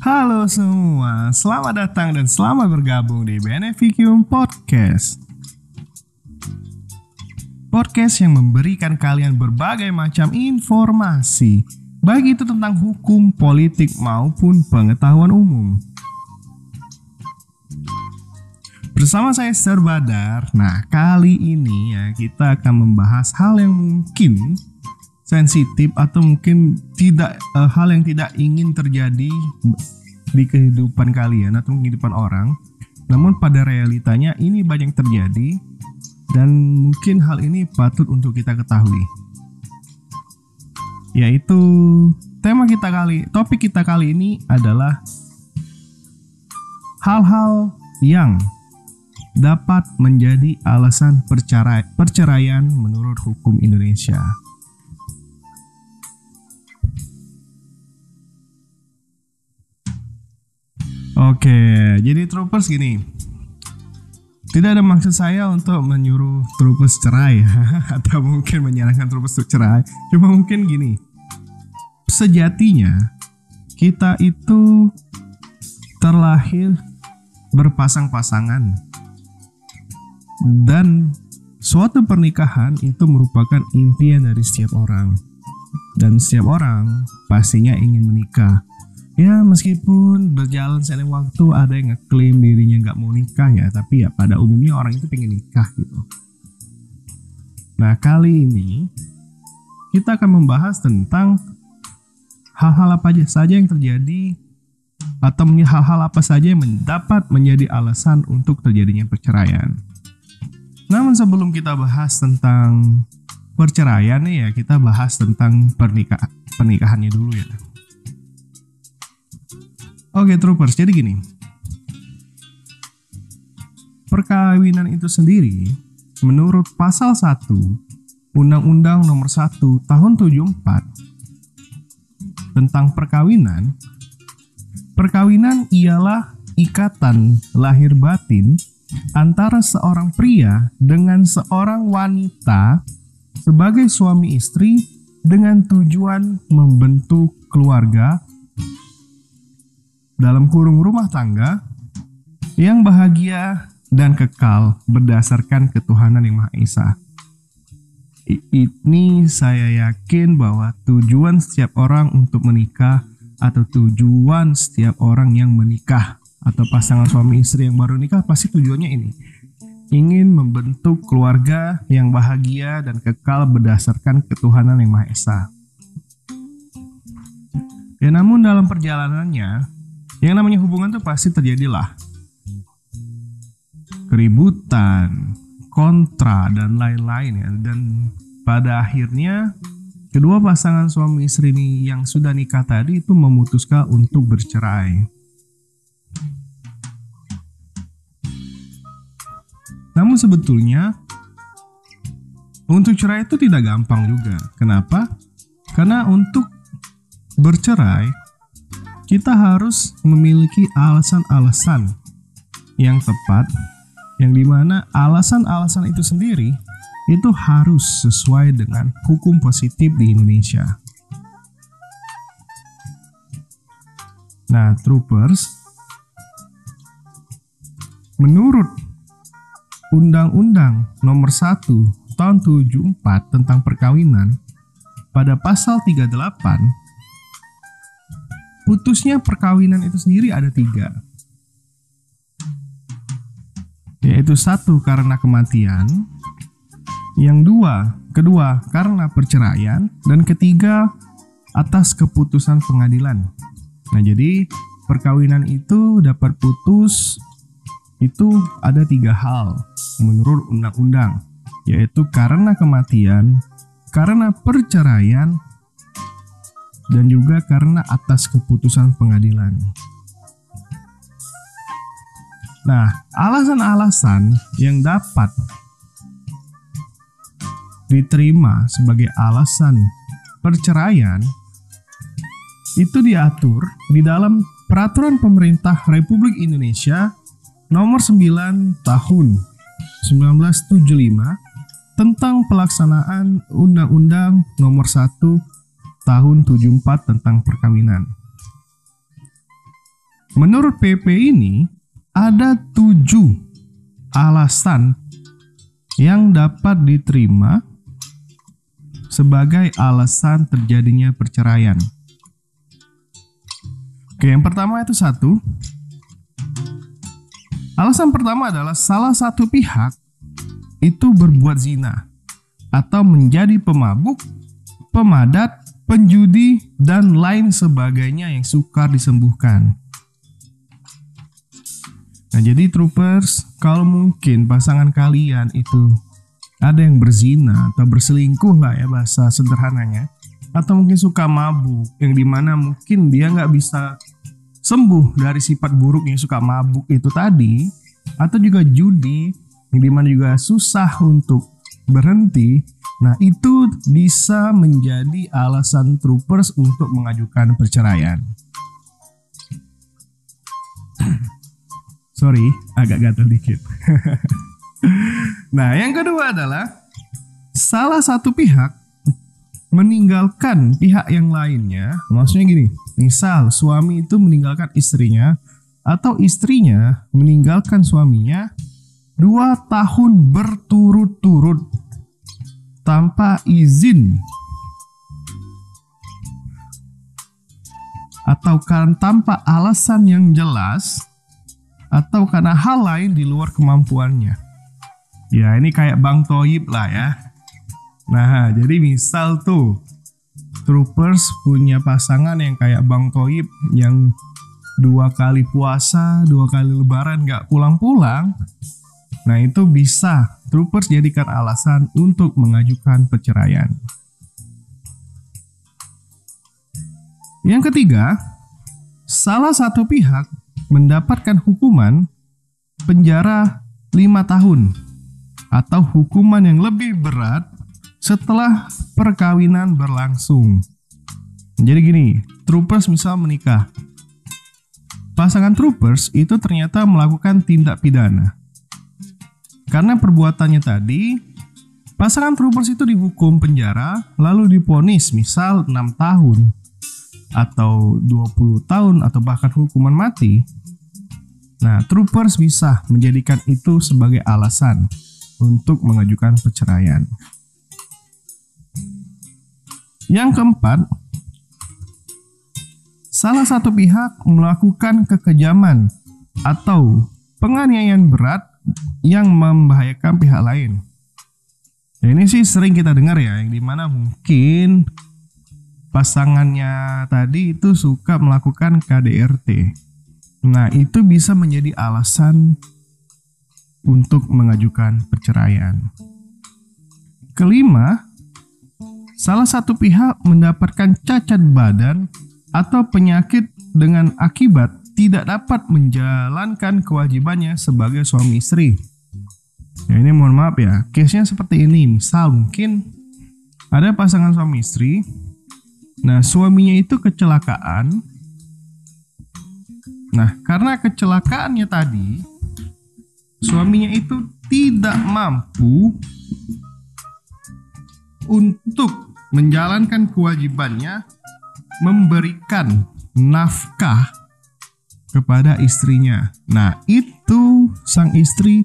Halo semua, selamat datang dan selamat bergabung di Beneficium Podcast. Podcast yang memberikan kalian berbagai macam informasi, baik itu tentang hukum, politik, maupun pengetahuan umum. Bersama saya Sir Badar, nah kali ini ya kita akan membahas hal yang mungkin sensitif atau mungkin tidak uh, hal yang tidak ingin terjadi di kehidupan kalian atau kehidupan orang. Namun pada realitanya ini banyak terjadi dan mungkin hal ini patut untuk kita ketahui. Yaitu tema kita kali, topik kita kali ini adalah hal-hal yang dapat menjadi alasan perceraian menurut hukum Indonesia. Oke, jadi troopers gini. Tidak ada maksud saya untuk menyuruh troopers cerai atau mungkin menyarankan troopers untuk cerai. Cuma mungkin gini. Sejatinya kita itu terlahir berpasang-pasangan. Dan suatu pernikahan itu merupakan impian dari setiap orang. Dan setiap orang pastinya ingin menikah ya meskipun berjalan seiring waktu ada yang ngeklaim dirinya nggak mau nikah ya tapi ya pada umumnya orang itu pengen nikah gitu nah kali ini kita akan membahas tentang hal-hal apa saja yang terjadi atau hal-hal apa saja yang dapat menjadi alasan untuk terjadinya perceraian. Namun sebelum kita bahas tentang perceraian ya, kita bahas tentang pernikahan pernikahannya dulu ya. Oke troopers, jadi gini. Perkawinan itu sendiri menurut pasal 1 Undang-Undang Nomor 1 Tahun 74 tentang perkawinan, perkawinan ialah ikatan lahir batin antara seorang pria dengan seorang wanita sebagai suami istri dengan tujuan membentuk keluarga dalam kurung rumah tangga yang bahagia dan kekal berdasarkan ketuhanan yang Maha Esa. Ini saya yakin bahwa tujuan setiap orang untuk menikah atau tujuan setiap orang yang menikah atau pasangan suami istri yang baru nikah pasti tujuannya ini ingin membentuk keluarga yang bahagia dan kekal berdasarkan ketuhanan yang Maha Esa. Ya namun dalam perjalanannya yang namanya hubungan tuh pasti terjadilah keributan, kontra dan lain-lain ya. Dan pada akhirnya kedua pasangan suami istri ini yang sudah nikah tadi itu memutuskan untuk bercerai. Namun sebetulnya untuk cerai itu tidak gampang juga. Kenapa? Karena untuk bercerai kita harus memiliki alasan-alasan yang tepat yang di mana alasan-alasan itu sendiri itu harus sesuai dengan hukum positif di Indonesia. Nah, troopers, menurut Undang-Undang Nomor 1 Tahun 74 tentang perkawinan pada pasal 38 putusnya perkawinan itu sendiri ada tiga. Yaitu satu karena kematian. Yang dua kedua karena perceraian. Dan ketiga atas keputusan pengadilan. Nah jadi perkawinan itu dapat putus itu ada tiga hal menurut undang-undang. Yaitu karena kematian karena perceraian dan juga karena atas keputusan pengadilan. Nah, alasan-alasan yang dapat diterima sebagai alasan perceraian itu diatur di dalam Peraturan Pemerintah Republik Indonesia Nomor 9 Tahun 1975 tentang pelaksanaan Undang-Undang Nomor 1 tahun 74 tentang perkawinan. menurut PP ini ada tujuh alasan yang dapat diterima sebagai alasan terjadinya perceraian. Oke, yang pertama itu satu. Alasan pertama adalah salah satu pihak itu berbuat zina atau menjadi pemabuk, pemadat, penjudi, dan lain sebagainya yang sukar disembuhkan. Nah, jadi troopers, kalau mungkin pasangan kalian itu ada yang berzina atau berselingkuh lah ya bahasa sederhananya, atau mungkin suka mabuk, yang di mana mungkin dia nggak bisa sembuh dari sifat buruk yang suka mabuk itu tadi atau juga judi yang di mana juga susah untuk berhenti nah itu bisa menjadi alasan troopers untuk mengajukan perceraian. Sorry agak gatel dikit. Nah yang kedua adalah salah satu pihak meninggalkan pihak yang lainnya. Maksudnya gini Misal suami itu meninggalkan istrinya atau istrinya meninggalkan suaminya dua tahun berturut-turut tanpa izin atau kan tanpa alasan yang jelas atau karena hal lain di luar kemampuannya. Ya ini kayak Bang Toyib lah ya. Nah jadi misal tuh Troopers punya pasangan yang kayak Bang Toib yang dua kali puasa, dua kali lebaran gak pulang-pulang. Nah itu bisa Troopers jadikan alasan untuk mengajukan perceraian. Yang ketiga, salah satu pihak mendapatkan hukuman penjara lima tahun atau hukuman yang lebih berat setelah perkawinan berlangsung. Jadi gini, troopers misal menikah. Pasangan troopers itu ternyata melakukan tindak pidana. Karena perbuatannya tadi, pasangan troopers itu dihukum penjara lalu diponis misal 6 tahun atau 20 tahun atau bahkan hukuman mati. Nah, troopers bisa menjadikan itu sebagai alasan untuk mengajukan perceraian. Yang keempat, salah satu pihak melakukan kekejaman atau penganiayaan berat yang membahayakan pihak lain. Ya, ini sih sering kita dengar ya, yang di mana mungkin pasangannya tadi itu suka melakukan KDRT. Nah, itu bisa menjadi alasan untuk mengajukan perceraian. Kelima, salah satu pihak mendapatkan cacat badan atau penyakit dengan akibat tidak dapat menjalankan kewajibannya sebagai suami istri. Ya ini mohon maaf ya, case-nya seperti ini. Misal mungkin ada pasangan suami istri, nah suaminya itu kecelakaan. Nah karena kecelakaannya tadi, suaminya itu tidak mampu untuk menjalankan kewajibannya memberikan nafkah kepada istrinya. Nah, itu sang istri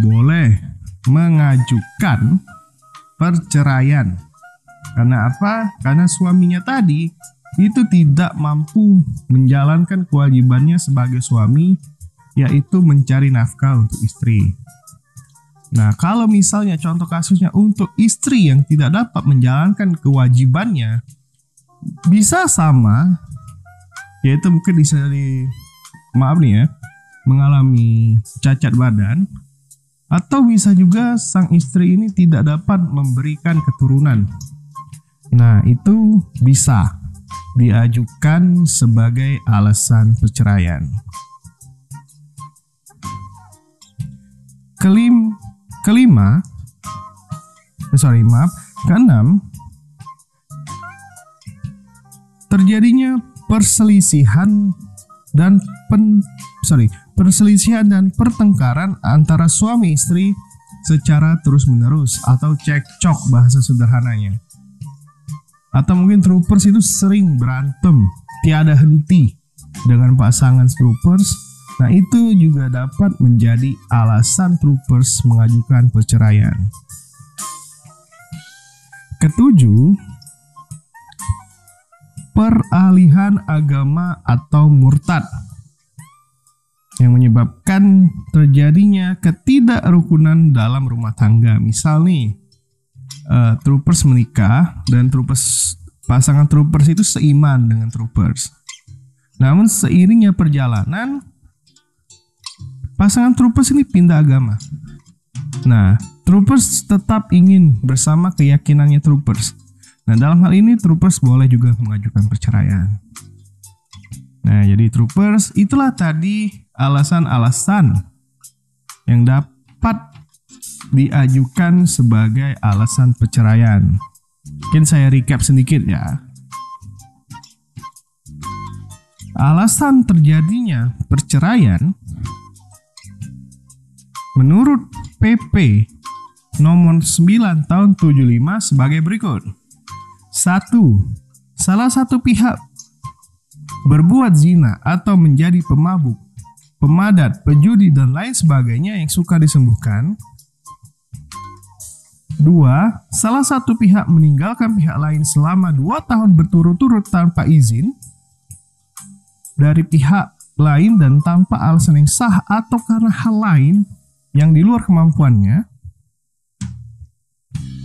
boleh mengajukan perceraian. Karena apa? Karena suaminya tadi itu tidak mampu menjalankan kewajibannya sebagai suami yaitu mencari nafkah untuk istri. Nah, kalau misalnya contoh kasusnya untuk istri yang tidak dapat menjalankan kewajibannya, bisa sama, yaitu mungkin bisa di, maaf nih ya, mengalami cacat badan, atau bisa juga sang istri ini tidak dapat memberikan keturunan. Nah, itu bisa diajukan sebagai alasan perceraian. Kelim Kelima, eh, sorry maaf, keenam, terjadinya perselisihan dan pen, sorry, perselisihan dan pertengkaran antara suami istri secara terus-menerus atau cekcok bahasa sederhananya. Atau mungkin troopers itu sering berantem, tiada henti. dengan pasangan troopers, nah itu juga dapat menjadi alasan troopers mengajukan perceraian. Ketujuh, peralihan agama atau murtad yang menyebabkan terjadinya ketidakrukunan dalam rumah tangga. Misal nih, uh, troopers menikah dan troopers pasangan troopers itu seiman dengan troopers. Namun seiringnya perjalanan pasangan troopers ini pindah agama. Nah, troopers tetap ingin bersama keyakinannya troopers. Nah, dalam hal ini troopers boleh juga mengajukan perceraian. Nah, jadi troopers itulah tadi alasan-alasan yang dapat diajukan sebagai alasan perceraian. Mungkin saya recap sedikit ya. Alasan terjadinya perceraian menurut PP nomor 9 tahun 75 sebagai berikut. 1. Salah satu pihak berbuat zina atau menjadi pemabuk, pemadat, pejudi dan lain sebagainya yang suka disembuhkan Dua, salah satu pihak meninggalkan pihak lain selama dua tahun berturut-turut tanpa izin dari pihak lain dan tanpa alasan yang sah atau karena hal lain yang di luar kemampuannya.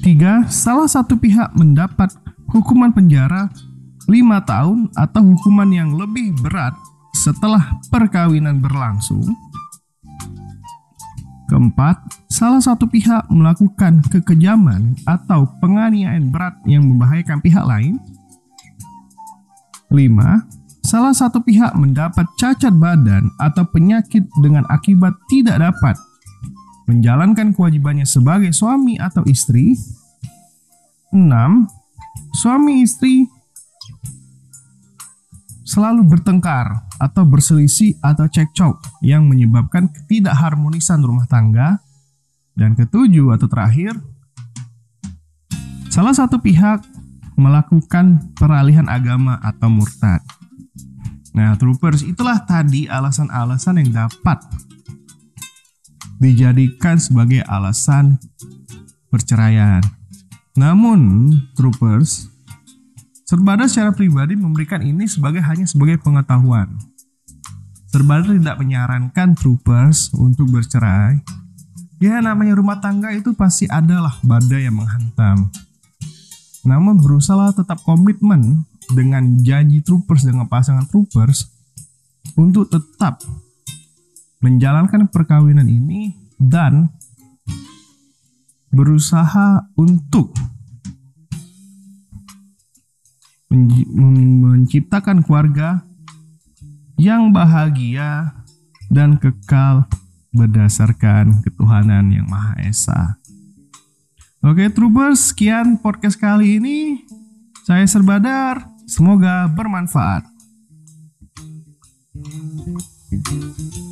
Tiga, salah satu pihak mendapat hukuman penjara lima tahun atau hukuman yang lebih berat setelah perkawinan berlangsung. Keempat, salah satu pihak melakukan kekejaman atau penganiayaan berat yang membahayakan pihak lain. Lima, salah satu pihak mendapat cacat badan atau penyakit dengan akibat tidak dapat menjalankan kewajibannya sebagai suami atau istri. Enam, suami istri selalu bertengkar atau berselisih atau cekcok yang menyebabkan ketidakharmonisan rumah tangga. Dan ketujuh atau terakhir, salah satu pihak melakukan peralihan agama atau murtad. Nah, troopers, itulah tadi alasan-alasan yang dapat dijadikan sebagai alasan perceraian. Namun, troopers, Serbada secara pribadi memberikan ini sebagai hanya sebagai pengetahuan. Serbada tidak menyarankan troopers untuk bercerai. Ya namanya rumah tangga itu pasti adalah badai yang menghantam. Namun berusaha tetap komitmen dengan janji troopers dengan pasangan troopers untuk tetap menjalankan perkawinan ini dan berusaha untuk menciptakan keluarga yang bahagia dan kekal berdasarkan ketuhanan yang Maha Esa. Oke, Troopers, sekian podcast kali ini. Saya Serbadar, semoga bermanfaat. Thank you.